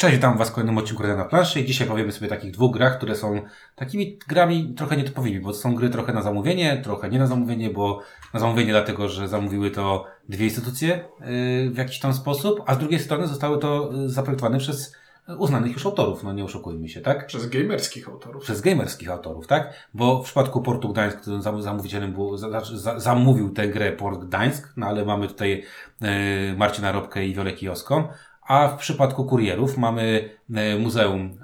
Cześć, witam Was w kolejnym odcinku Rada na planszy i dzisiaj powiemy sobie o takich dwóch grach, które są takimi grami trochę nietypowymi, bo to są gry trochę na zamówienie, trochę nie na zamówienie, bo na zamówienie dlatego, że zamówiły to dwie instytucje yy, w jakiś tam sposób, a z drugiej strony zostały to yy, zaprojektowane przez uznanych już autorów, no nie oszukujmy się, tak? Przez gamerskich autorów. Przez gamerskich autorów, tak? Bo w przypadku Portu Gdańsk, którym zam- zamówicielem był, za, za, zamówił tę grę Port Gdańsk, no ale mamy tutaj e, Marcina Robkę i Wiolę Kijowską, a w przypadku kurierów mamy e, muzeum,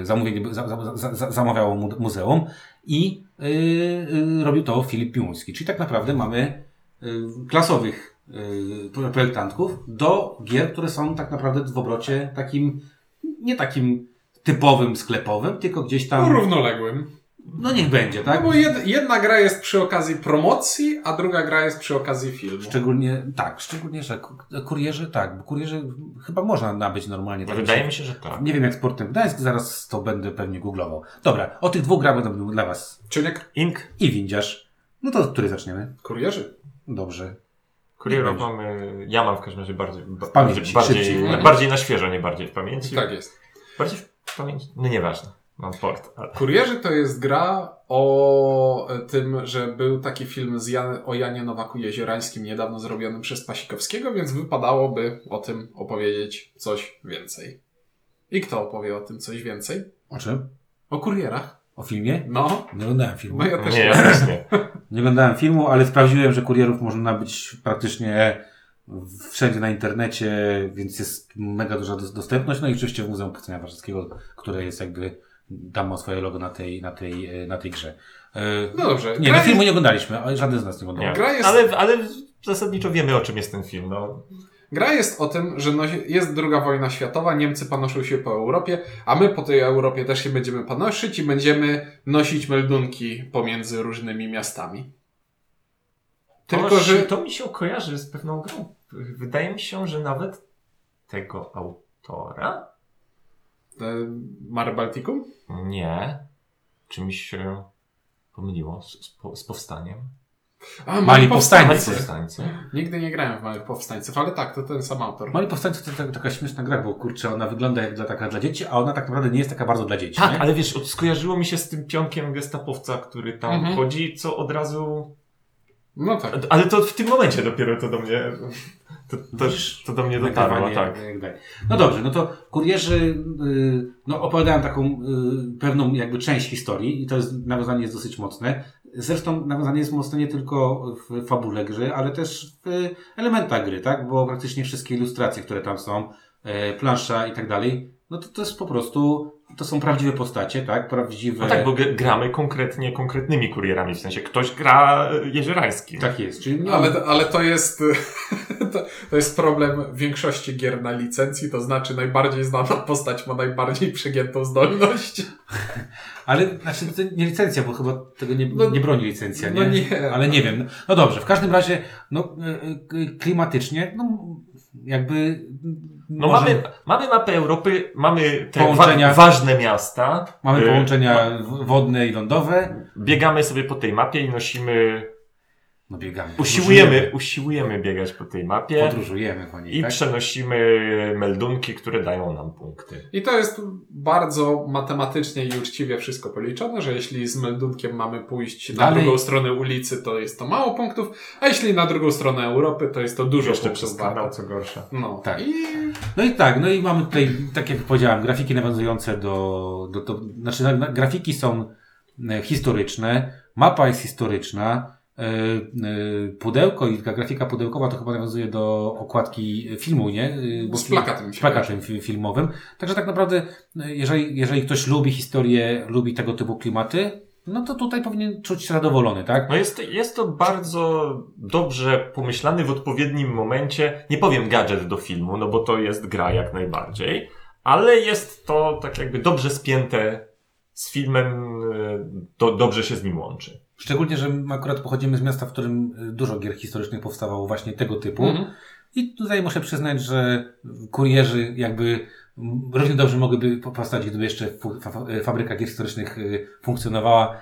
e, zamówienie, za, za, za, za, zamawiało mu, muzeum i e, robił to Filip Piłuński. Czyli tak naprawdę mamy klasowych projektantów do gier, które są tak naprawdę w obrocie takim, nie takim typowym sklepowym, tylko gdzieś No, tam, równoległym. No niech będzie, No tak? bo jed, jedna gra jest przy okazji promocji, a druga gra jest przy okazji filmu. Szczególnie, tak, szczególnie, że ku- kurierzy, tak, bo kurierzy chyba można nabyć normalnie. tak Wydaje się- mi się, że tak. Nie wiem jak sportem Gdańsk, zaraz to będę pewnie googlował. Dobra, o tych dwóch grach będę mówił dla Was. Czynek Ink, I windziarz. No to od której zaczniemy? kurierzy. Dobrze. kurierów mamy, ja mam w każdym razie bardziej, ba, pamięci, bardziej. Mhm. bardziej na świeżo, nie bardziej w pamięci. Tak jest. Bardziej w pamięci, no nieważne, mam port. Ale... Kurierzy to jest gra o tym, że był taki film z Jan, o Janie Nowaku Jeziorańskim niedawno zrobiony przez Pasikowskiego, więc wypadałoby o tym opowiedzieć coś więcej. I kto opowie o tym coś więcej? O czym? O kurierach. O filmie? No, Nie oglądałem filmu. no ja też Nie, ja nie. Nie oglądałem filmu, ale sprawdziłem, że kurierów można nabyć praktycznie wszędzie na internecie, więc jest mega duża dos- dostępność. No i oczywiście w Muzeum Powstania Warszawskiego, które jest jakby, tam ma swoje logo na tej, na tej, e, na tej grze. E, No dobrze. Nie, do filmu jest, nie oglądaliśmy, ale żaden z nas nie oglądał. Gra jest- Ale, ale zasadniczo wiemy o czym jest ten film. No. gra jest o tym, że nosi, jest druga wojna światowa, Niemcy panoszą się po Europie, a my po tej Europie też się będziemy panoszyć i będziemy nosić meldunki pomiędzy różnymi miastami. Tylko, to, że to mi się kojarzy z pewną grą. Wydaje mi się, że nawet tego autora? Mare Balticum? Nie. Czy mi się pomyliło z, z, z powstaniem? A, Mali Mali powstańcy. powstańcy. Nigdy nie grałem w Małych Powstańców, ale tak, to ten sam autor. Mali Powstańcy to taka, taka śmieszna gra, bo kurczę, ona wygląda jak dla, taka dla dzieci, a ona tak naprawdę nie jest taka bardzo dla dzieci. Tak, nie? ale wiesz, skojarzyło mi się z tym pionkiem gestapowca, który tam Mhm. chodzi, co od razu... No tak. Ale to w tym momencie dopiero to do mnie... To, to, Widzisz? to do mnie dotarło, tak. No dobrze, no to kurierzy y, no, opowiadają taką y, pewną jakby część historii i to jest, nawiązanie jest dosyć mocne. Zresztą nawiązanie jest mocne nie tylko w fabule gry, ale też w elementach gry, tak? Bo praktycznie wszystkie ilustracje, które tam są, e, plansza i tak dalej, no to to jest po prostu, to są prawdziwe postacie, tak? Prawdziwe... No tak, bo gramy konkretnie konkretnymi kurierami, w sensie ktoś gra jeziorańskim. Tak jest, czyli nie Ale, ale to jest to, to jest problem większości gier na licencji, to znaczy najbardziej znana postać ma najbardziej przegiętą zdolność. Ale znaczy to nie licencja, bo chyba tego nie, No- nie broni licencja, no nie? nie. Ale nie wiem. No dobrze, w każdym razie, no y, y, klimatycznie, no jakby. No może- mamy, mamy mapę Europy, mamy te Połączenia. wa- ważne miasta. mamy Y, połączenia wodne i lądowe. Biegamy sobie po tej mapie i nosimy... No biegamy. Usiłujemy, usiłujemy biegać po tej mapie. Podróżujemy po niej, I tak? przenosimy meldunki, które dają nam punkty. I to jest bardzo matematycznie i uczciwie wszystko policzone, że jeśli z meldunkiem mamy pójść na Dalej. drugą stronę ulicy, to jest to mało punktów, a jeśli na drugą stronę Europy, to jest to dużo Jeszcze punktów przez kanał, co gorsza. No, Tak. I No i tak, no i mamy tutaj, tak jak powiedziałem, grafiki nawiązujące do, do, do znaczy na, na, grafiki są e, historyczne, mapa jest historyczna, pudełko i ta grafika pudełkowa to chyba nawiązuje do okładki filmu, nie? E, Bo Z plakatem Z plakatem fi- filmowym. Także tak naprawdę, e, jeżeli, jeżeli ktoś lubi historię, lubi tego typu klimaty, no to tutaj powinien czuć się zadowolony, tak? No jest, jest to bardzo dobrze pomyślany w odpowiednim momencie. Nie powiem gadżet do filmu, no bo to jest gra jak najbardziej, ale jest to tak jakby dobrze spięte z filmem, e, do, dobrze się z nim łączy. Szczególnie, że my akurat pochodzimy z miasta, w którym y, dużo gier historycznych powstawało właśnie tego typu. Mhm. I tutaj muszę przyznać, że kurierzy jakby równie dobrze mogłyby po- powstać, gdyby jeszcze fa- fabryka gier historycznych y, funkcjonowała,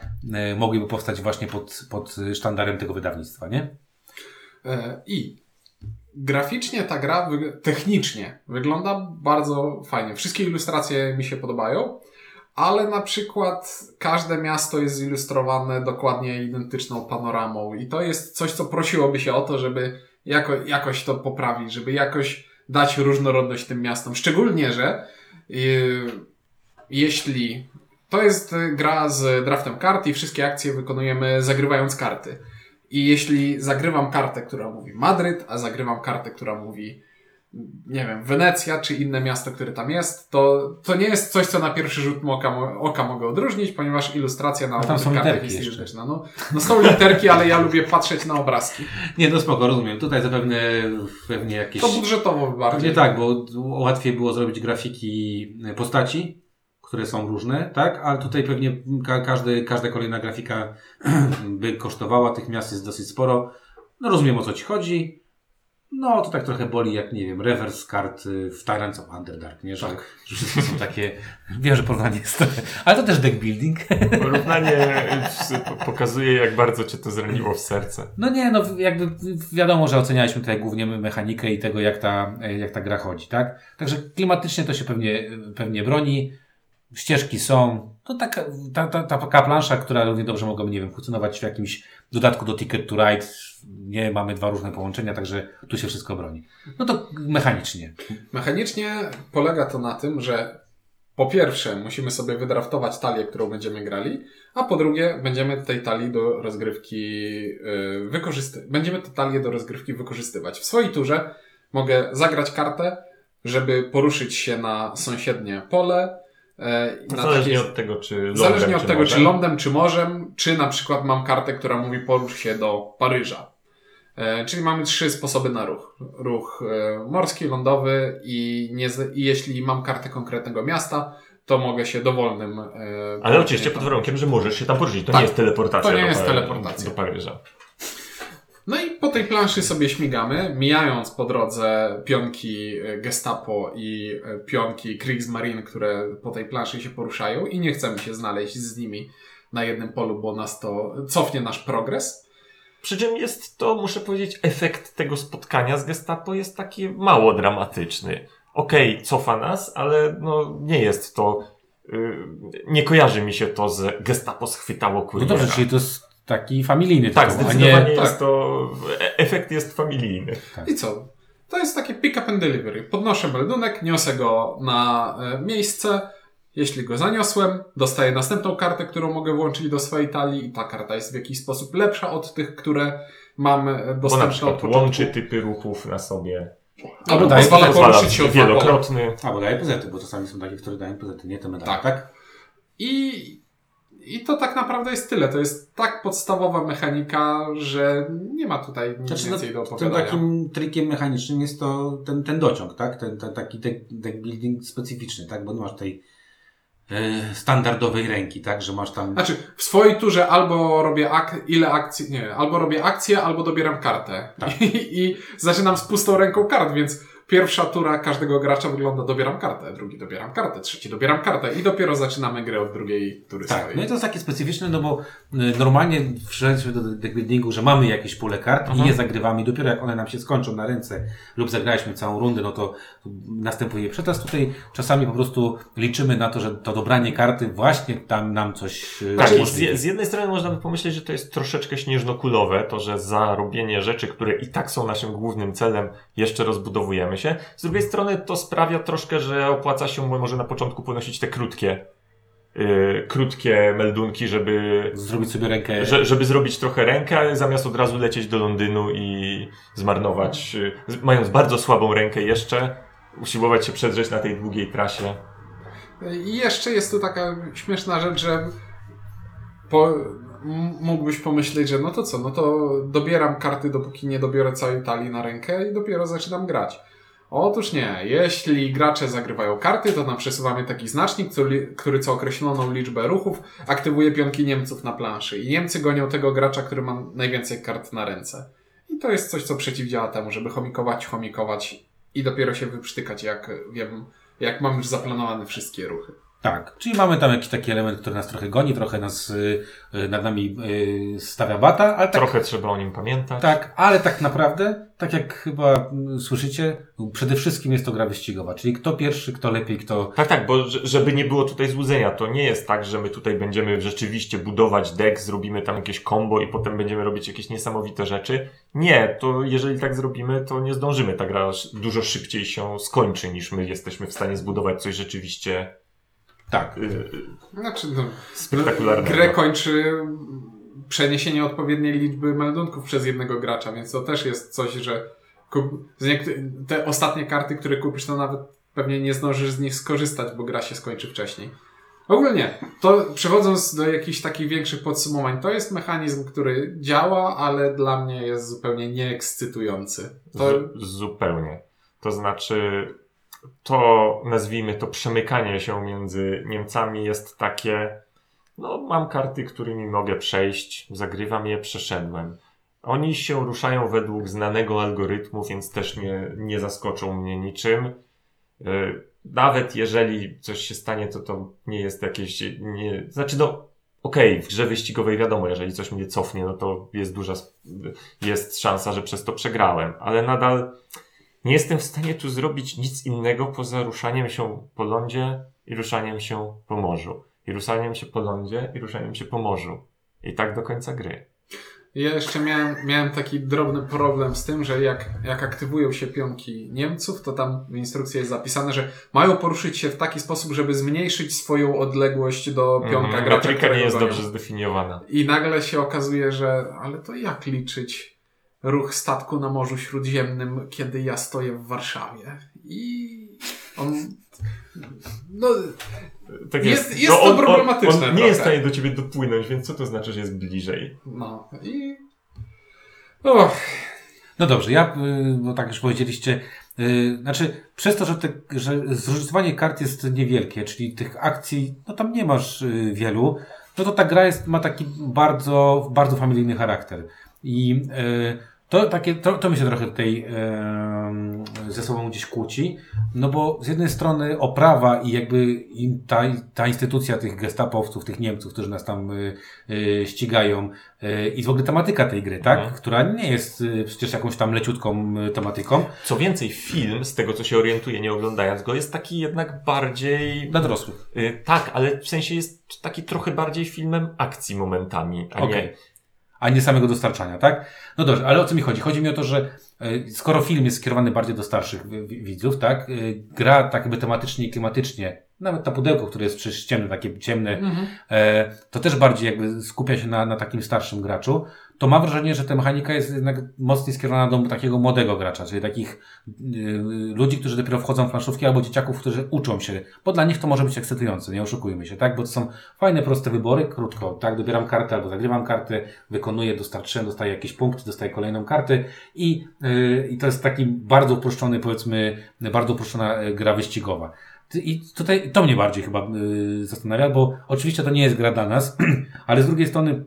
y, mogliby powstać właśnie pod, pod sztandarem tego wydawnictwa, nie? E, I graficznie ta gra, technicznie wygląda bardzo fajnie. Wszystkie ilustracje mi się podobają, ale na przykład każde miasto jest zilustrowane dokładnie identyczną panoramą i to jest coś, co prosiłoby się o to, żeby jako, jakoś to poprawić, żeby jakoś dać różnorodność tym miastom. Szczególnie, że yy, jeśli to jest gra z draftem kart i wszystkie akcje wykonujemy zagrywając karty. I jeśli zagrywam kartę, która mówi Madryt, a zagrywam kartę, która mówi nie wiem, Wenecja czy inne miasto, które tam jest, to, to nie jest coś, co na pierwszy rzut oka, oka mogę odróżnić, ponieważ ilustracja na A tam są literki. No, no są literki, ale ja lubię patrzeć na obrazki. Nie, no spoko, rozumiem. Tutaj zapewne pewnie jakieś... To budżetowo bardziej. Nie tak, bo łatwiej było zrobić grafiki postaci, które są różne, tak? Ale tutaj pewnie ka każdy, każda kolejna grafika by kosztowała, tych miast jest dosyć sporo. No rozumiem o co Ci chodzi. No to tak trochę boli, jak nie wiem, reverse kart y, w Tyrants of Underdark, nie? Że, Tak. że wszystko są takie, wiem, że porównanie jest trochę, ale to też deck building. Porównanie y, pokazuje, jak bardzo cię to zraniło w serce. No nie, no jakby wiadomo, że ocenialiśmy tutaj głównie mechanikę i tego, jak ta, jak ta gra chodzi, tak? Także klimatycznie to się pewnie, pewnie broni. Ścieżki są. To taka, ta, ta, ta taka plansza, która równie dobrze mogłaby, nie wiem, funkcjonować w jakimś dodatku do Ticket to Ride. Nie, mamy dwa różne połączenia, także tu się wszystko broni. No to mechanicznie. Mechanicznie polega to na tym, że po pierwsze musimy sobie wydraftować talię, którą będziemy grali, a po drugie będziemy tej talii do rozgrywki yy, wykorzysty- będziemy tę talię do rozgrywki wykorzystywać. W swojej turze mogę zagrać kartę, żeby poruszyć się na sąsiednie pole. Yy, na Zależnie takie- od tego, czy lądem, Zależnie od czy tego, czy morzem. lądem, czy morzem, czy na przykład mam kartę, która mówi porusz się do Paryża. E, czyli mamy trzy sposoby na ruch. Ruch e, morski, lądowy i, nie, i jeśli mam kartę konkretnego miasta, to mogę się dowolnym. E, Ale oczywiście pod warunkiem, że możesz się tam poruszyć. To Tak. nie jest teleportacja. To nie do jest teleportacja. Do Paryża. No i po tej planszy sobie śmigamy, mijając po drodze pionki e, Gestapo i e, pionki Kriegsmarine, które po tej planszy się poruszają i nie chcemy się znaleźć z nimi na jednym polu, bo nas to cofnie nasz progres. Przy czym jest to, muszę powiedzieć, efekt tego spotkania z Gestapo jest taki mało dramatyczny. Okej, cofa nas, ale no nie jest to. Yy, nie kojarzy mi się to z Gestapo schwytało No kuriera. dobrze, czyli to jest taki familijny tak, tytuł, a zdecydowanie nie... tak. jest to. e- Efekt jest familijny. I co? To jest takie pick up and delivery. Podnoszę meldunek, niosę go na e, miejsce. Jeśli go zaniosłem, dostaję następną kartę, którą mogę włączyć do swojej talii i ta karta jest w jakiś sposób lepsza od tych, które mam e, Bo na dostępne od przykład początku. łączy typy ruchów na sobie. Albo daje- pozwala poruszyć się wielokrotny. A, bo daje pezety, bo czasami są takie, które dają pezety, nie te medale, Tak. tak? I, I to tak naprawdę jest tyle. To jest tak podstawowa mechanika, że nie ma tutaj nic Znaczy, więcej do no, tym opowiadania. takim trikiem mechanicznym jest to ten, ten dociąg, tak? Ten, ten taki deck, deck building specyficzny, tak? Bo nie masz tej e, standardowej ręki, tak? Że masz tam... Znaczy, w swojej turze albo robię ak- ile akcji, nie, albo robię akcję, albo dobieram kartę. Tak. I, I zaczynam z pustą ręką kart, więc pierwsza tura każdego gracza wygląda dobieram kartę, drugi dobieram kartę, trzeci dobieram kartę i dopiero zaczynamy grę od drugiej tury Tak, swojej. no i to jest takie specyficzne, no bo y, normalnie wszedliśmy do deck buildingu, że mamy jakieś pule kart i je zagrywamy. Dopiero jak one nam się skończą na ręce lub zagraliśmy całą rundę, no to następuje przetest. Tutaj czasami po prostu liczymy na to, że to dobranie karty właśnie tam nam coś Tak, z, z jednej strony można by pomyśleć, że to jest troszeczkę śnieżnokulowe, to, że za robienie rzeczy, które i tak są naszym głównym celem, jeszcze rozbudowujemy się. Z drugiej strony to sprawia troszkę, że opłaca się może na początku ponosić te krótkie, yy, krótkie meldunki, żeby, Zrobić sobie rękę. że, żeby zrobić trochę rękę, zamiast od razu lecieć do Londynu i zmarnować, yy, mając bardzo słabą rękę jeszcze, usiłować się przedrzeć na tej długiej trasie. I jeszcze jest tu taka śmieszna rzecz, że po, mógłbyś pomyśleć, że no to co, no to dobieram karty, dopóki nie dobiorę całej talii na rękę i dopiero zaczynam grać. Otóż nie. Jeśli gracze zagrywają karty, to nam przesuwamy taki znacznik, który, co określoną liczbę ruchów aktywuje pionki Niemców na planszy. I Niemcy gonią tego gracza, który ma najwięcej kart na ręce. I to jest coś, co przeciwdziała temu, żeby chomikować, chomikować i dopiero się wyprztykać, jak wiem, jak mam już zaplanowane wszystkie ruchy. Tak, czyli mamy tam jakiś taki element, który nas trochę goni, trochę nas y, y, nad nami y, stawia bata, ale tak, Trochę trzeba o nim pamiętać. tak, ale tak naprawdę, tak jak chyba mm, słyszycie, przede wszystkim jest to gra wyścigowa, czyli kto pierwszy, kto lepiej, kto... Tak, tak, bo że- żeby nie było tutaj złudzenia, to nie jest tak, że my tutaj będziemy rzeczywiście budować deck, zrobimy tam jakieś combo i potem będziemy robić jakieś niesamowite rzeczy. Nie, to jeżeli tak zrobimy, to nie zdążymy. Ta gra dużo szybciej się skończy, niż my jesteśmy w stanie zbudować coś rzeczywiście Tak. yy, Znaczy, no, spektakularnego. grę kończy przeniesienie odpowiedniej liczby meldunków przez jednego gracza, więc to też jest coś, że te ostatnie karty, które kupisz, to nawet pewnie nie zdążysz z nich skorzystać, bo gra się skończy wcześniej. Ogólnie, to przechodząc do jakichś takich większych podsumowań, to jest mechanizm, który działa, ale dla mnie jest zupełnie nieekscytujący. To... Zupełnie. To znaczy, to nazwijmy to przemykanie się między Niemcami jest takie, no mam karty, którymi mogę przejść, zagrywam je, przeszedłem. Oni się ruszają według znanego algorytmu, więc też nie, nie zaskoczą mnie niczym. Yy, Nawet jeżeli coś się stanie, to to nie jest jakieś, nie, znaczy no, okej, w grze wyścigowej wiadomo, jeżeli coś mnie cofnie, no to jest duża, jest szansa, że przez to przegrałem, ale nadal nie jestem w stanie tu zrobić nic innego poza ruszaniem się po lądzie i ruszaniem się po morzu. I ruszaniem się po lądzie i ruszaniem się po morzu. I tak do końca gry. Ja jeszcze miałem, miałem taki drobny problem z tym, że jak, jak aktywują się pionki Niemców, to tam w instrukcji jest zapisane, że mają poruszyć się w taki sposób, żeby zmniejszyć swoją odległość do pionka Mhm, gracza, nie jest dobrze zdefiniowana. I nagle się okazuje, że ale to jak liczyć ruch statku na Morzu Śródziemnym, kiedy ja stoję w Warszawie? I on... No, Tak Jest- jest to problematyczne On, on nie jest w trochę. stanie do ciebie dopłynąć, więc co to znaczy, że jest bliżej? no i... Och, No dobrze, ja, bo tak już powiedzieliście, y, znaczy przez to, że, te, że zróżnicowanie kart jest niewielkie, czyli tych akcji, no tam nie masz y, wielu, no to ta gra jest, ma taki bardzo, bardzo familijny charakter. I y, to takie, to, to mi się trochę tutaj y, ze sobą gdzieś kłóci, no bo z jednej strony oprawa i jakby ta, ta instytucja tych gestapowców, tych Niemców, którzy nas tam y, ścigają i w ogóle tematyka tej gry, tak? Mhm. Która nie jest przecież jakąś tam leciutką tematyką Co więcej, film, z tego co się orientuję, nie oglądając go, jest taki jednak bardziej. dla dorosłych. Tak, ale w sensie jest taki trochę bardziej filmem akcji momentami, a Okej. nie. A nie samego dostarczania, tak? No dobrze, ale o co mi chodzi? Chodzi mi o to, że y, skoro film jest skierowany bardziej do starszych wi- wi- widzów, tak? y, Gra tak jakby tematycznie i klimatycznie, nawet to pudełko, które jest przecież ciemne, takie ciemne, e, to też bardziej jakby skupia się na, na takim starszym graczu, to mam wrażenie, że ta mechanika jest jednak mocniej skierowana do takiego młodego gracza, czyli takich y, ludzi, którzy dopiero wchodzą w planszówki albo dzieciaków, którzy uczą się, bo dla nich to może być ekscytujące, nie oszukujmy się, tak? Bo to są fajne, proste wybory, krótko, tak? Dobieram kartę albo zagrywam kartę, wykonuję, dostarczyłem, dostaję jakieś punkty, dostaję kolejną kartę i, y, i to jest taki bardzo uproszczony, powiedzmy, bardzo uproszczona y, gra wyścigowa. I tutaj to mnie bardziej chyba y, zastanawia, bo oczywiście to nie jest gra dla nas, ale z drugiej strony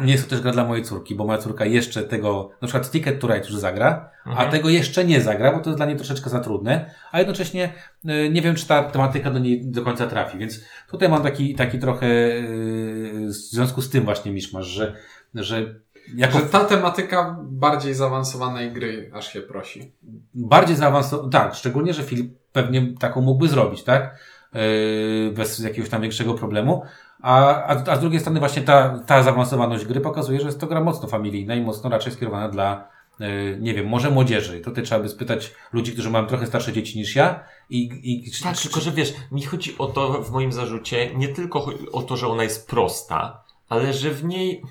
nie jest to też gra dla mojej córki, bo moja córka jeszcze tego, na przykład Ticket to Ride już zagra, a Mhm. tego jeszcze nie zagra, bo to jest dla niej troszeczkę za trudne, a jednocześnie y, nie wiem, czy ta tematyka do niej do końca trafi, więc tutaj mam taki, taki trochę y, w związku z tym właśnie miszmasz, że, że jako Że ta tematyka bardziej zaawansowanej gry aż się prosi. bardziej zaawansowaną, tak, szczególnie, że Filip pewnie taką mógłby zrobić, tak? Yy, bez jakiegoś tam większego problemu. A, a, a z drugiej strony właśnie ta, ta zaawansowaność gry pokazuje, że jest to gra mocno familijna i mocno raczej skierowana dla, yy, nie wiem, może młodzieży. Tutaj trzeba by spytać ludzi, którzy mają trochę starsze dzieci niż ja i, i Tak, czy, tylko że wiesz, mi chodzi o to w moim zarzucie, nie tylko o to, że ona jest prosta, ale że w niej,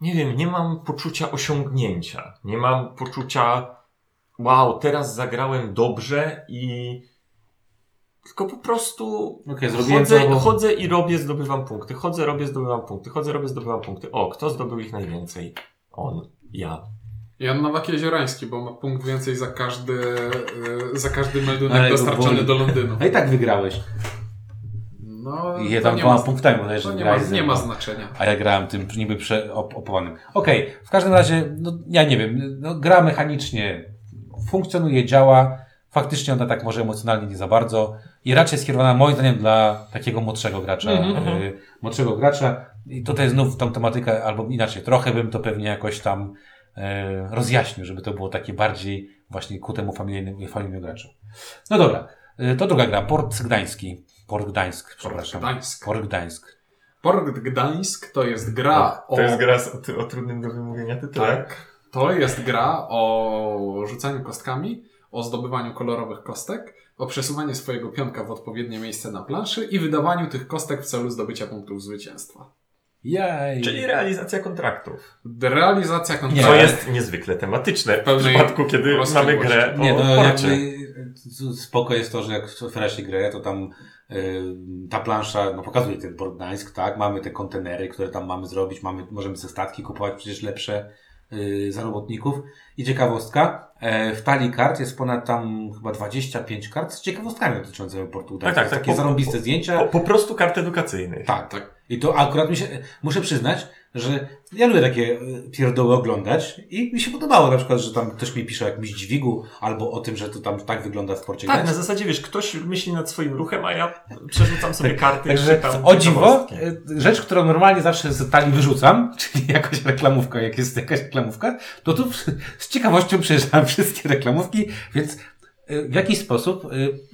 nie wiem, nie mam poczucia osiągnięcia. Nie mam poczucia, wow, teraz zagrałem dobrze i tylko po prostu zrobiłem chodzę, to, bo- chodzę i robię, zdobywam punkty. Chodzę, robię, zdobywam punkty. Chodzę, robię, zdobywam punkty. O, kto zdobył ich najwięcej? On, ja. Jan Nowak Jeziorański, bo ma punkt więcej za każdy, y, za każdy meldunek Ale dostarczony do Londynu. No i tak wygrałeś. No, I to tam nie dwoma ma, punktami bodajże to nie ma, nie ma znaczenia. A ja grałem tym niby przeopowanym. Okej, w każdym razie, no, ja nie wiem, no, gra mechanicznie funkcjonuje, działa. Faktycznie ona tak może emocjonalnie nie za bardzo. i raczej skierowana moim zdaniem dla takiego młodszego gracza. Mhm. y, młodszego gracza. I tutaj znów tą tematykę, albo inaczej, trochę bym to pewnie jakoś tam e, rozjaśnił, żeby to było takie bardziej właśnie ku temu familijnemu, familijnemu graczu. No dobra, y, to druga gra, Port Gdański. Port Gdańsk, przepraszam. Gdańsk. Port Gdańsk. Port Gdańsk to jest gra o... To jest gra o, o trudnym do wymówienia tytule. Tak. To jest gra o rzucaniu kostkami, o zdobywaniu kolorowych kostek, o przesuwaniu swojego pionka w odpowiednie miejsce na planszy i wydawaniu tych kostek w celu zdobycia punktów zwycięstwa. Jej! Czyli realizacja kontraktów. Realizacja Nie. kontraktu. Co jest niezwykle tematyczne w Pełnej przypadku, kiedy mamy grę Nie, no jakby spoko jest to, że jak się grę, to tam y, ta plansza, no pokazuje ten Port Gdańsk, tak? Mamy te kontenery, które tam mamy zrobić, mamy, możemy sobie statki kupować przecież lepsze za robotników. I ciekawostka, e, w talii kart jest ponad tam chyba 25 kart z ciekawostkami dotyczącymi Portu Gdańsk. tak, tak, Takie po- zarąbiste po- zdjęcia. Po, po prostu kart edukacyjnych. Tak, Tak. I to akurat mi się, muszę przyznać, że ja lubię takie e, pierdoły oglądać i mi się podobało na przykład, że tam ktoś mi pisze o jakimś dźwigu albo o tym, że to tam tak wygląda w porcie Tak, Gdańsk. na zasadzie, wiesz, ktoś myśli nad swoim ruchem, a ja przerzucam sobie karty i Także o dziwo, e, rzecz, którą normalnie zawsze z talii wyrzucam, czyli jakaś reklamówka, jak jest jakaś reklamówka, to tu z ciekawością przejeżdżałem wszystkie reklamówki, więc w jakiś sposób e,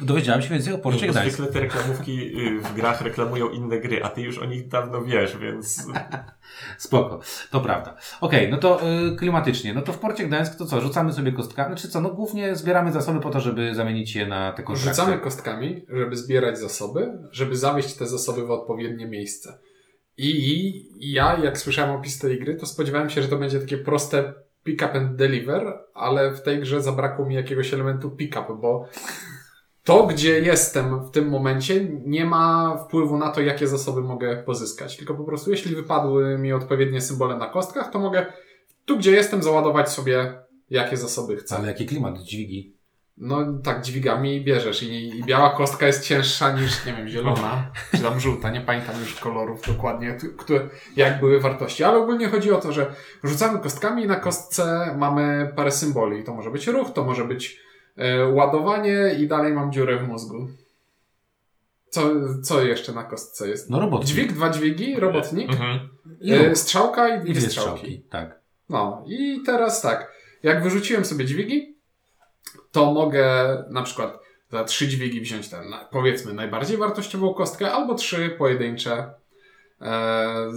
dowiedziałem się więcej o Porcie Gdańsk. zwykle te reklamówki y, w grach reklamują inne gry, a ty już o nich dawno wiesz, więc Spoko, to prawda. Okej, no to y, klimatycznie. No to w Porcie Gdańsk to co, rzucamy sobie kostkami? Znaczy co, no głównie zbieramy zasoby po to, żeby zamienić je na te kontrakty. Rzucamy kostkami, żeby zbierać zasoby, żeby zawieźć te zasoby w odpowiednie miejsce. I ja, jak słyszałem opis tej gry, to spodziewałem się, że to będzie takie proste pick up and deliver, ale w tej grze zabrakło mi jakiegoś elementu pick up, bo to, gdzie jestem w tym momencie, nie ma wpływu na to, jakie zasoby mogę pozyskać. Tylko po prostu, jeśli wypadły mi odpowiednie symbole na kostkach, to mogę tu, gdzie jestem, załadować sobie, jakie zasoby chcę. Ale jaki klimat, dźwigi. No tak, dźwigami bierzesz i, i biała kostka jest cięższa niż, nie wiem, zielona, czy tam żółta, nie pamiętam już kolorów dokładnie, które, jak były wartości, ale ogólnie chodzi o to, że rzucamy kostkami i na kostce mamy parę symboli. To może być ruch, to może być e, ładowanie i dalej mam dziurę w mózgu. Co, co jeszcze na kostce jest? No robotnik. Dźwig, dwa dźwigi, robotnik, mhm. I, e, strzałka i I dwie strzałki. strzałki. Tak. No i teraz tak, jak wyrzuciłem sobie dźwigi, to mogę na przykład za trzy dźwigi wziąć ten, powiedzmy, najbardziej wartościową kostkę, albo trzy pojedyncze. E,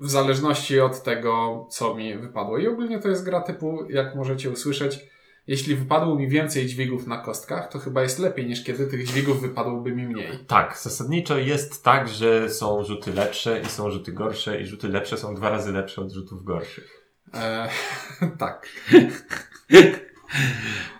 w zależności od tego, co mi wypadło. I ogólnie to jest gra typu, jak możecie usłyszeć, jeśli wypadło mi więcej dźwigów na kostkach, to chyba jest lepiej niż kiedy tych dźwigów wypadłoby mi mniej. Tak, zasadniczo jest tak, że są rzuty lepsze i są rzuty gorsze i rzuty lepsze są dwa razy lepsze od rzutów gorszych. E, tak.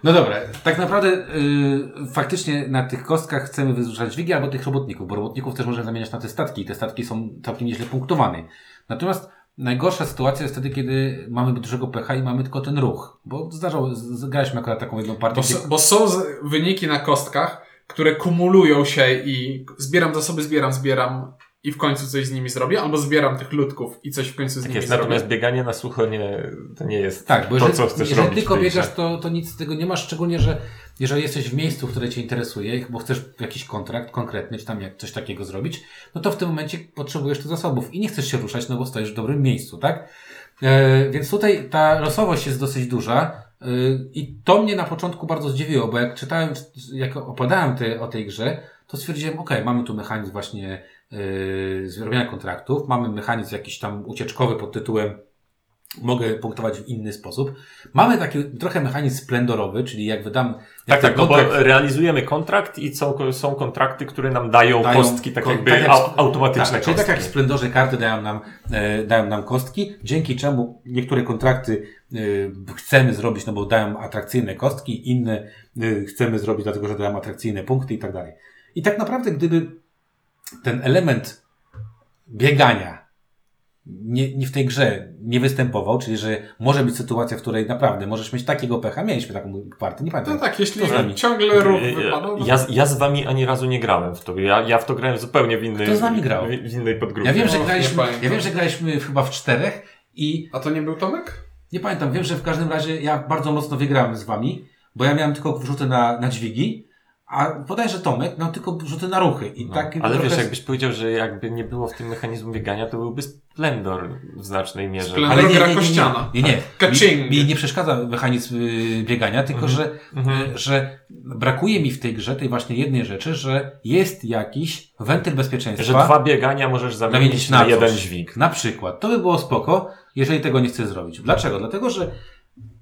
No dobra, tak naprawdę y, faktycznie na tych kostkach chcemy wyrzucać dźwigi albo tych robotników, bo robotników też możemy zamieniać na te statki. I te statki są całkiem nieźle punktowane. Natomiast najgorsza sytuacja jest wtedy, kiedy mamy dużego pecha i mamy tylko ten ruch, bo zdarzało, z- z- graliśmy akurat taką jedną partię, Bo, gdzie so, bo są z- wyniki na kostkach, które kumulują się i zbieram zasoby, zbieram, zbieram i w końcu coś z nimi zrobię, albo zbieram tych ludków i coś w końcu z Tak nimi jest, zrobię. natomiast bieganie na sucho nie, to nie jest Tak, bo to, jeżeli, co chcesz jeżeli robić. tylko tej grze. biegasz, to, to nic z tego nie masz, szczególnie, że jeżeli jesteś w miejscu, które Cię interesuje, bo chcesz jakiś kontrakt konkretny, czy tam jak coś takiego zrobić, no to w tym momencie potrzebujesz tych zasobów i nie chcesz się ruszać, no bo stoisz w dobrym miejscu, tak? E, więc tutaj ta losowość jest dosyć duża e, i to mnie na początku bardzo zdziwiło, bo jak czytałem, jak opowiadałem te, o tej grze, to stwierdziłem, ok, mamy tu mechanizm właśnie yy, zrobienia kontraktów, mamy mechanizm jakiś tam ucieczkowy pod tytułem mogę punktować w inny sposób. Mamy taki trochę mechanizm splendorowy, czyli jak wydam... Jak Tak, tak, no bo kontrakt- realizujemy kontrakt i są, są kontrakty, które nam dają, Dają kostki, tak kon- jakby tak jak- au, automatyczne tak, Czyli kostki. tak jak w Splendorze karty dają nam, e, dają nam kostki, dzięki czemu niektóre kontrakty e, chcemy zrobić, no bo dają atrakcyjne kostki, inne e, chcemy zrobić dlatego, że dają atrakcyjne punkty i tak dalej. I tak naprawdę, gdyby ten element biegania nie, nie w tej grze nie występował, czyli że może być sytuacja, w której naprawdę możesz mieć takiego pecha. Mieliśmy taką partię, nie pamiętam. No tak, jeśli To z nami. ciągle ruch Ja- wypadał, no Ja, ja z wami ani razu nie grałem w to. Ja, ja w to grałem zupełnie w innej, Kto z nami grał? w, w innej podgrupie. Ja wiem, że No, graliśmy, ja wiem, że graliśmy chyba w czterech i a to nie był Tomek? Nie pamiętam, wiem, że w każdym razie ja bardzo mocno wygrałem z wami, bo ja miałem tylko wrzuty na, na dźwigi, A bodajże Tomek miał tylko rzuty na ruchy. I No, tak ale trochę- wiesz, jakbyś powiedział, że jakby nie było w tym mechanizmu biegania, to byłby Splendor w znacznej mierze. Splendor. Ale nie, gra nie, nie, nie, kościana. nie, nie. Ka-ching. Mi, mi nie przeszkadza mechanizm y, biegania, tylko że, Mhm. y, że brakuje mi w tej grze tej właśnie jednej rzeczy, że jest jakiś wentyl bezpieczeństwa. Że dwa biegania możesz zamienić zamienić na, na jeden dźwig. Na przykład. To by było spoko, jeżeli tego nie chcesz zrobić. Dlaczego? Dlatego, że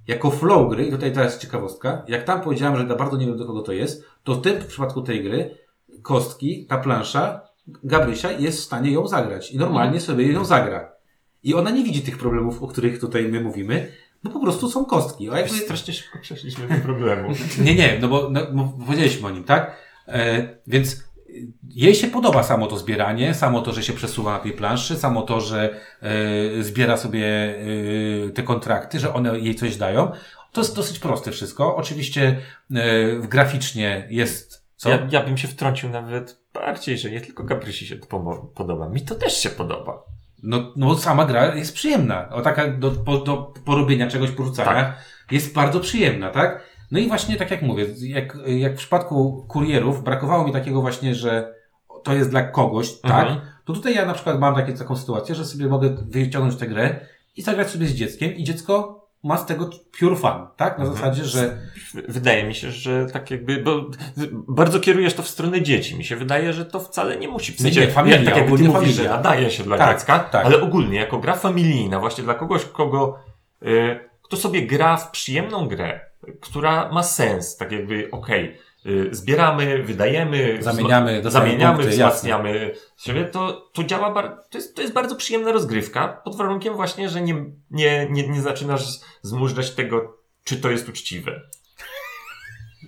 jako flow gry, i tutaj teraz ciekawostka, jak tam powiedziałem, że za bardzo nie wiem do kogo to jest, to w tym w przypadku tej gry kostki, ta plansza, Gabrysia jest w stanie ją zagrać i normalnie sobie ją zagra. I ona nie widzi tych problemów, o których tutaj my mówimy, bo po prostu są kostki. A jakby... Strasznie szybko przeszliśmy do problemu. Nie, nie, no bo, no, bo powiedzieliśmy o nim, tak? E, więc jej się podoba samo to zbieranie, samo to, że się przesuwa na tej planszy, samo to, że e, zbiera sobie e, te kontrakty, że one jej coś dają. To jest dosyć proste wszystko. Oczywiście e, graficznie jest co? Ja, ja bym się wtrącił nawet bardziej, że nie tylko Gabrysi się to podoba. Mi to też się podoba. No, no sama gra jest przyjemna. O taka do, po, do porobienia czegoś, porzucania Tak. jest bardzo przyjemna, tak? No i właśnie tak jak mówię, jak, jak w przypadku kurierów brakowało mi takiego właśnie, że to jest dla kogoś, tak? Mhm. To tutaj ja na przykład mam takie, taką sytuację, że sobie mogę wyciągnąć tę grę i zagrać sobie z dzieckiem i dziecko ma z tego pure fun, tak? Na Mhm. zasadzie, że Wydaje mi się, że tak jakby, bo bardzo kierujesz to w stronę dzieci. Mi się wydaje, że to wcale nie musi. W sensie, Nie, nie, familia, jak, tak ty ogólnie mówisz, familia. że nadaje się dla Tak, dziecka, tak. ale ogólnie jako gra familijna, właśnie dla kogoś, kogo, y, kto sobie gra w przyjemną grę, która ma sens, tak jakby, okej, y, zbieramy, wydajemy, Zamieniamy, zamieniamy, punkty, wzmacniamy siebie, to, to działa, bar- to jest, to jest bardzo przyjemna rozgrywka, pod warunkiem właśnie, że nie, nie, nie, nie zaczynasz zmużdżać tego, czy to jest uczciwe.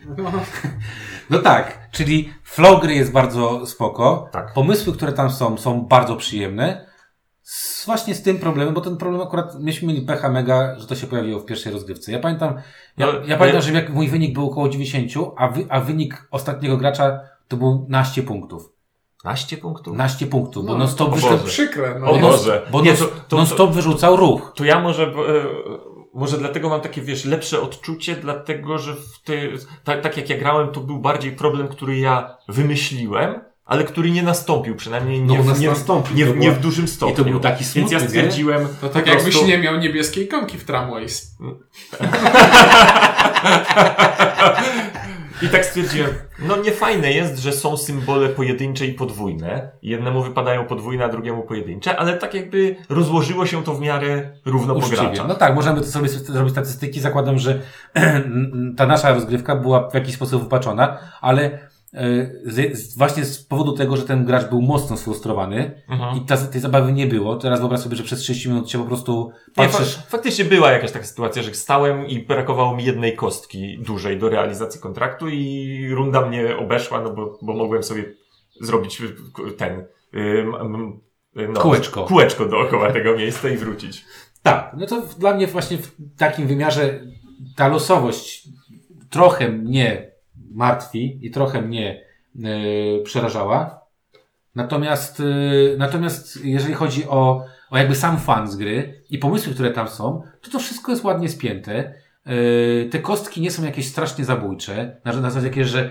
No tak, czyli flow gry jest bardzo spoko. Tak. Pomysły, które tam są, są bardzo przyjemne. Z, właśnie z tym problemem, bo ten problem akurat myśmy mieli pecha mega, że to się pojawiło w pierwszej rozgrywce. Ja pamiętam, ja, No, ja pamiętam, ja- że jak mój wynik był około 90, a, wy, a wynik ostatniego gracza to był naście punktów. 12 punktów? Naście punktów, bo No, non stop, wyrzucał. Przykre, no. O nie? Boże. bo Nie, to- to- non stop wyrzucał ruch. To ja może, e, może dlatego mam takie, wiesz, lepsze odczucie, dlatego że w ty, tak, tak jak ja grałem, to był bardziej problem, który ja wymyśliłem, ale który nie nastąpił, przynajmniej nie, No, w, nie, nastąpił. nie, w- nie było- w dużym stopniu. i to był taki Więc ja smutny, nie? stwierdziłem, To tak jakbyś prostu- nie miał niebieskiej ikonki w Tramways. I tak stwierdziłem, no nie fajne jest, że są symbole pojedyncze i podwójne. Jednemu wypadają podwójne, a drugiemu pojedyncze, ale tak jakby rozłożyło się to w miarę równo po Uczciwie. graczach. No tak, możemy to sobie zrobić statystyki. Zakładam, że ta nasza rozgrywka była w jakiś sposób wypaczona, ale z, z, właśnie z powodu tego, że ten gracz był mocno sfrustrowany Mhm. i ta, tej zabawy nie było, teraz wyobraź sobie, że przez 30 minut się po prostu Nie, patrzysz. fa- faktycznie była jakaś taka sytuacja, że stałem i brakowało mi jednej kostki dużej do realizacji kontraktu i runda mnie obeszła, no bo, bo mogłem sobie zrobić y, ten ym, no, Kółeczko. kółeczko dookoła tego miejsca i wrócić. Tak, no to dla mnie właśnie w takim wymiarze ta losowość trochę mnie martwi i trochę mnie e, przerażała. Natomiast, e, natomiast jeżeli chodzi o, o jakby sam fan z gry i pomysły, które tam są, to to wszystko jest ładnie spięte. E, te kostki nie są jakieś strasznie zabójcze. Na, na zasadzie jakieś, że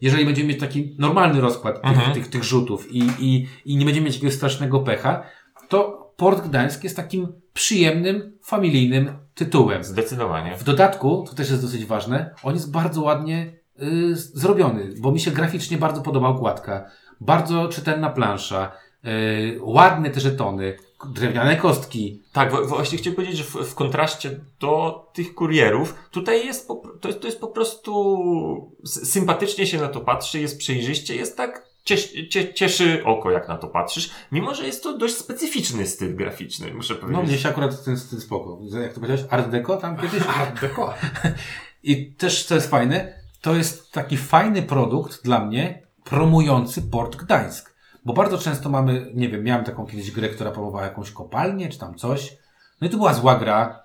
jeżeli będziemy mieć taki normalny rozkład tych, Mhm. tych, tych rzutów i, i, i nie będziemy mieć jakiegoś strasznego pecha, to Port Gdańsk jest takim przyjemnym, familijnym tytułem. Zdecydowanie. W dodatku, to też jest dosyć ważne, on jest bardzo ładnie y, zrobiony, bo mi się graficznie bardzo podoba okładka. Bardzo czytelna plansza, y, ładne te żetony, drewniane kostki. Tak, właśnie chciałem powiedzieć, że w, w kontraście do tych kurierów, tutaj jest po, to, jest, to jest po prostu sympatycznie się na to patrzy, jest przejrzyście, jest tak cies, cie, cieszy oko, jak na to patrzysz, mimo że jest to dość specyficzny styl graficzny, muszę No powiedzieć. mnie się akurat ten styl spoko. Jak to powiedziałeś? Art Deco tam kiedyś? Art Deco. I też, co jest fajne, to jest taki fajny produkt dla mnie, promujący Port Gdańsk. Bo bardzo często mamy, nie wiem, miałem taką kiedyś grę, która promowała jakąś kopalnię, czy tam coś. No i to była zła gra.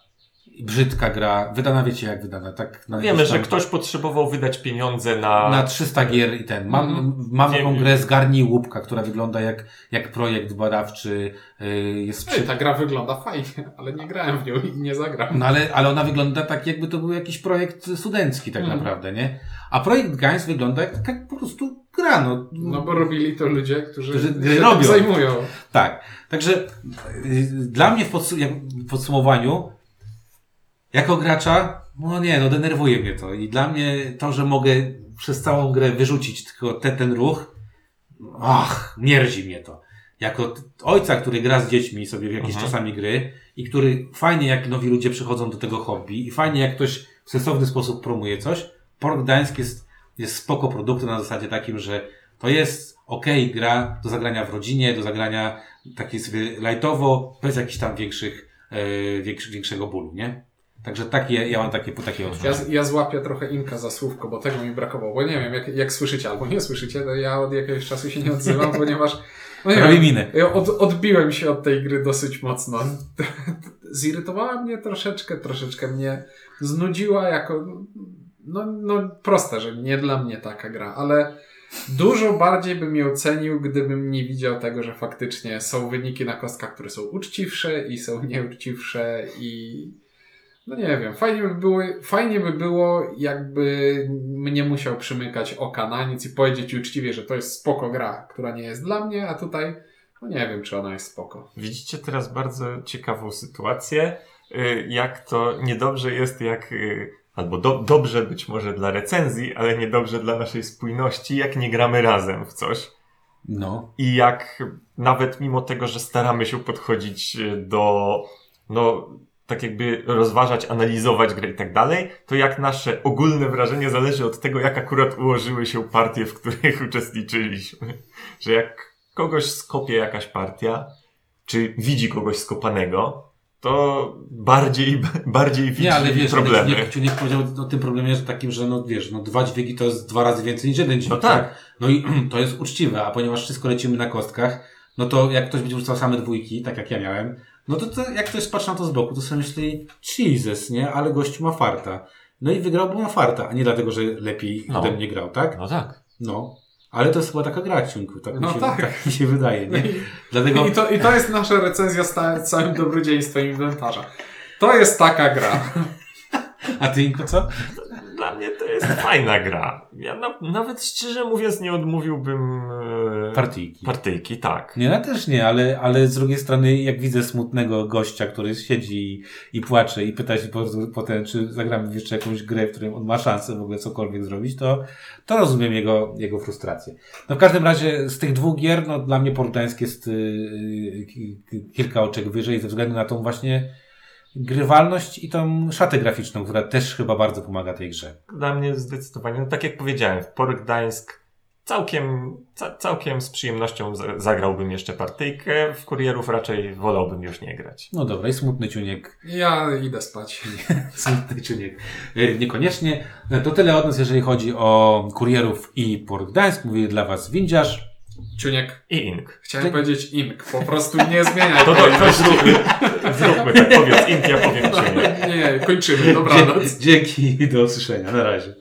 Brzydka gra, wydana wiecie jak wydana, tak na Wiemy, że ktoś potrzebował wydać pieniądze na... na 300 gier i ten. Mam, Mhm. mam taką grę Zgarnij Łupka, która wygląda jak, jak projekt badawczy, yy, jest Ej, przy... ta gra wygląda fajnie, ale nie grałem w nią i nie zagram. No ale, ale ona wygląda tak, jakby to był jakiś projekt studencki tak Mhm. naprawdę, nie? A projekt Gains wygląda jak taka po prostu gra, no. No bo robili to ludzie, którzy, Którzy się robią. zajmują. Tak. Także yy, dla mnie w, podsu- jak- w podsumowaniu, jako gracza, no nie, no denerwuje mnie to. I dla mnie to, że mogę przez całą grę wyrzucić tylko te, ten ruch, ach, mierzi mnie to. Jako ojca, który gra z dziećmi sobie w jakieś Mhm. czasami gry i który fajnie jak nowi ludzie przychodzą do tego hobby i fajnie jak ktoś w sensowny sposób promuje coś, Port Gdańsk jest, jest spoko produktem na zasadzie takim, że to jest okej gra do zagrania w rodzinie, do zagrania takiej sobie lightowo, bez jakichś tam większych, większy, większego bólu, nie? Także takie, ja mam takie, takie Ja, odczucia. ja złapię trochę Inka za słówko, bo tego mi brakowało. Bo nie wiem, jak, jak słyszycie albo nie słyszycie, to ja od jakiegoś czasu się nie odzywam, ponieważ no nie Robi minę. ja od, odbiłem się od tej gry dosyć mocno. Zirytowała mnie troszeczkę, troszeczkę mnie znudziła jako, no, no proste, że nie dla mnie taka gra, ale dużo bardziej bym ją cenił, gdybym nie widział tego, że faktycznie są wyniki na kostkach, które są uczciwsze i są nieuczciwsze i no nie wiem, fajnie by było, fajnie by było jakby mnie musiał przymykać oka na nic i powiedzieć uczciwie, że to jest spoko gra, która nie jest dla mnie, a tutaj no nie wiem, czy ona jest spoko. Widzicie teraz bardzo ciekawą sytuację, y, jak to niedobrze jest, jak, y, albo do, dobrze być może dla recenzji, ale niedobrze dla naszej spójności, jak nie gramy razem w coś. No. I jak nawet mimo tego, że staramy się podchodzić y, do, no, tak jakby rozważać, analizować grę i tak dalej, to jak nasze ogólne wrażenie zależy od tego, jak akurat ułożyły się partie, w których uczestniczyliśmy. Że jak kogoś skopie jakaś partia, czy widzi kogoś skopanego, to bardziej, bardziej widzi Nie, ale wiesz, problemy. Nie, nie, nie powiedział o tym problemie, że takim, że no wiesz, no dwa dźwięki to jest dwa razy więcej niż jeden dźwięk. No tak. No i to jest uczciwe, a ponieważ wszystko lecimy na kostkach, no to jak ktoś będzie rzucał same dwójki, tak jak ja miałem, no to, to jak ktoś patrzy na to z boku, to sobie myśli, Jesus, nie? Ale gościu ma farta. No i wygrał, bo ma farta, a nie dlatego, że lepiej No. ode mnie grał, tak? No tak. No. Ale to jest chyba taka gra, Ciunku, tak, No mi się, tak. tak mi się wydaje, nie? i, Dlatego... i, to, I to jest nasza recenzja z całym dobrodziejstwem inwentarza. To jest taka gra. A ty, Inko, co? Dla mnie to jest fajna gra. Ja na, nawet szczerze mówiąc nie odmówiłbym e, Partyjki. partyjki, tak. Nie, ja też nie, ale, ale z drugiej strony, jak widzę smutnego gościa, który siedzi i, i płacze i pyta się po- potem, czy zagramy jeszcze jakąś grę, w której on ma szansę w ogóle cokolwiek zrobić, to, to rozumiem jego, jego frustrację. No w każdym razie z tych dwóch gier, no dla mnie Port Gdańsk jest yy, ki- ki- kilka oczek wyżej ze względu na tą właśnie grywalność i tą szatę graficzną, która też chyba bardzo pomaga tej grze. Dla mnie zdecydowanie, no tak jak powiedziałem, w Port Gdańsk całkiem, ca, całkiem z przyjemnością za- zagrałbym jeszcze partyjkę. W kurierów raczej wolałbym już nie grać. No dobra, i smutny ciuniek Ja idę spać. Smutny czynnik. Y, Niekoniecznie. To tyle od nas, jeżeli chodzi o kurierów i Port Gdańsk. Mówi dla Was Windziarz. Ciuniek, I ink. chciałem Ty- powiedzieć ink, po prostu nie zmieniaj. To, to, tego. Zróbmy, tak, powiedz ink, ja powiem cię. Nie, nie, kończymy, dobranoc. Dzięki i do usłyszenia. Na razie.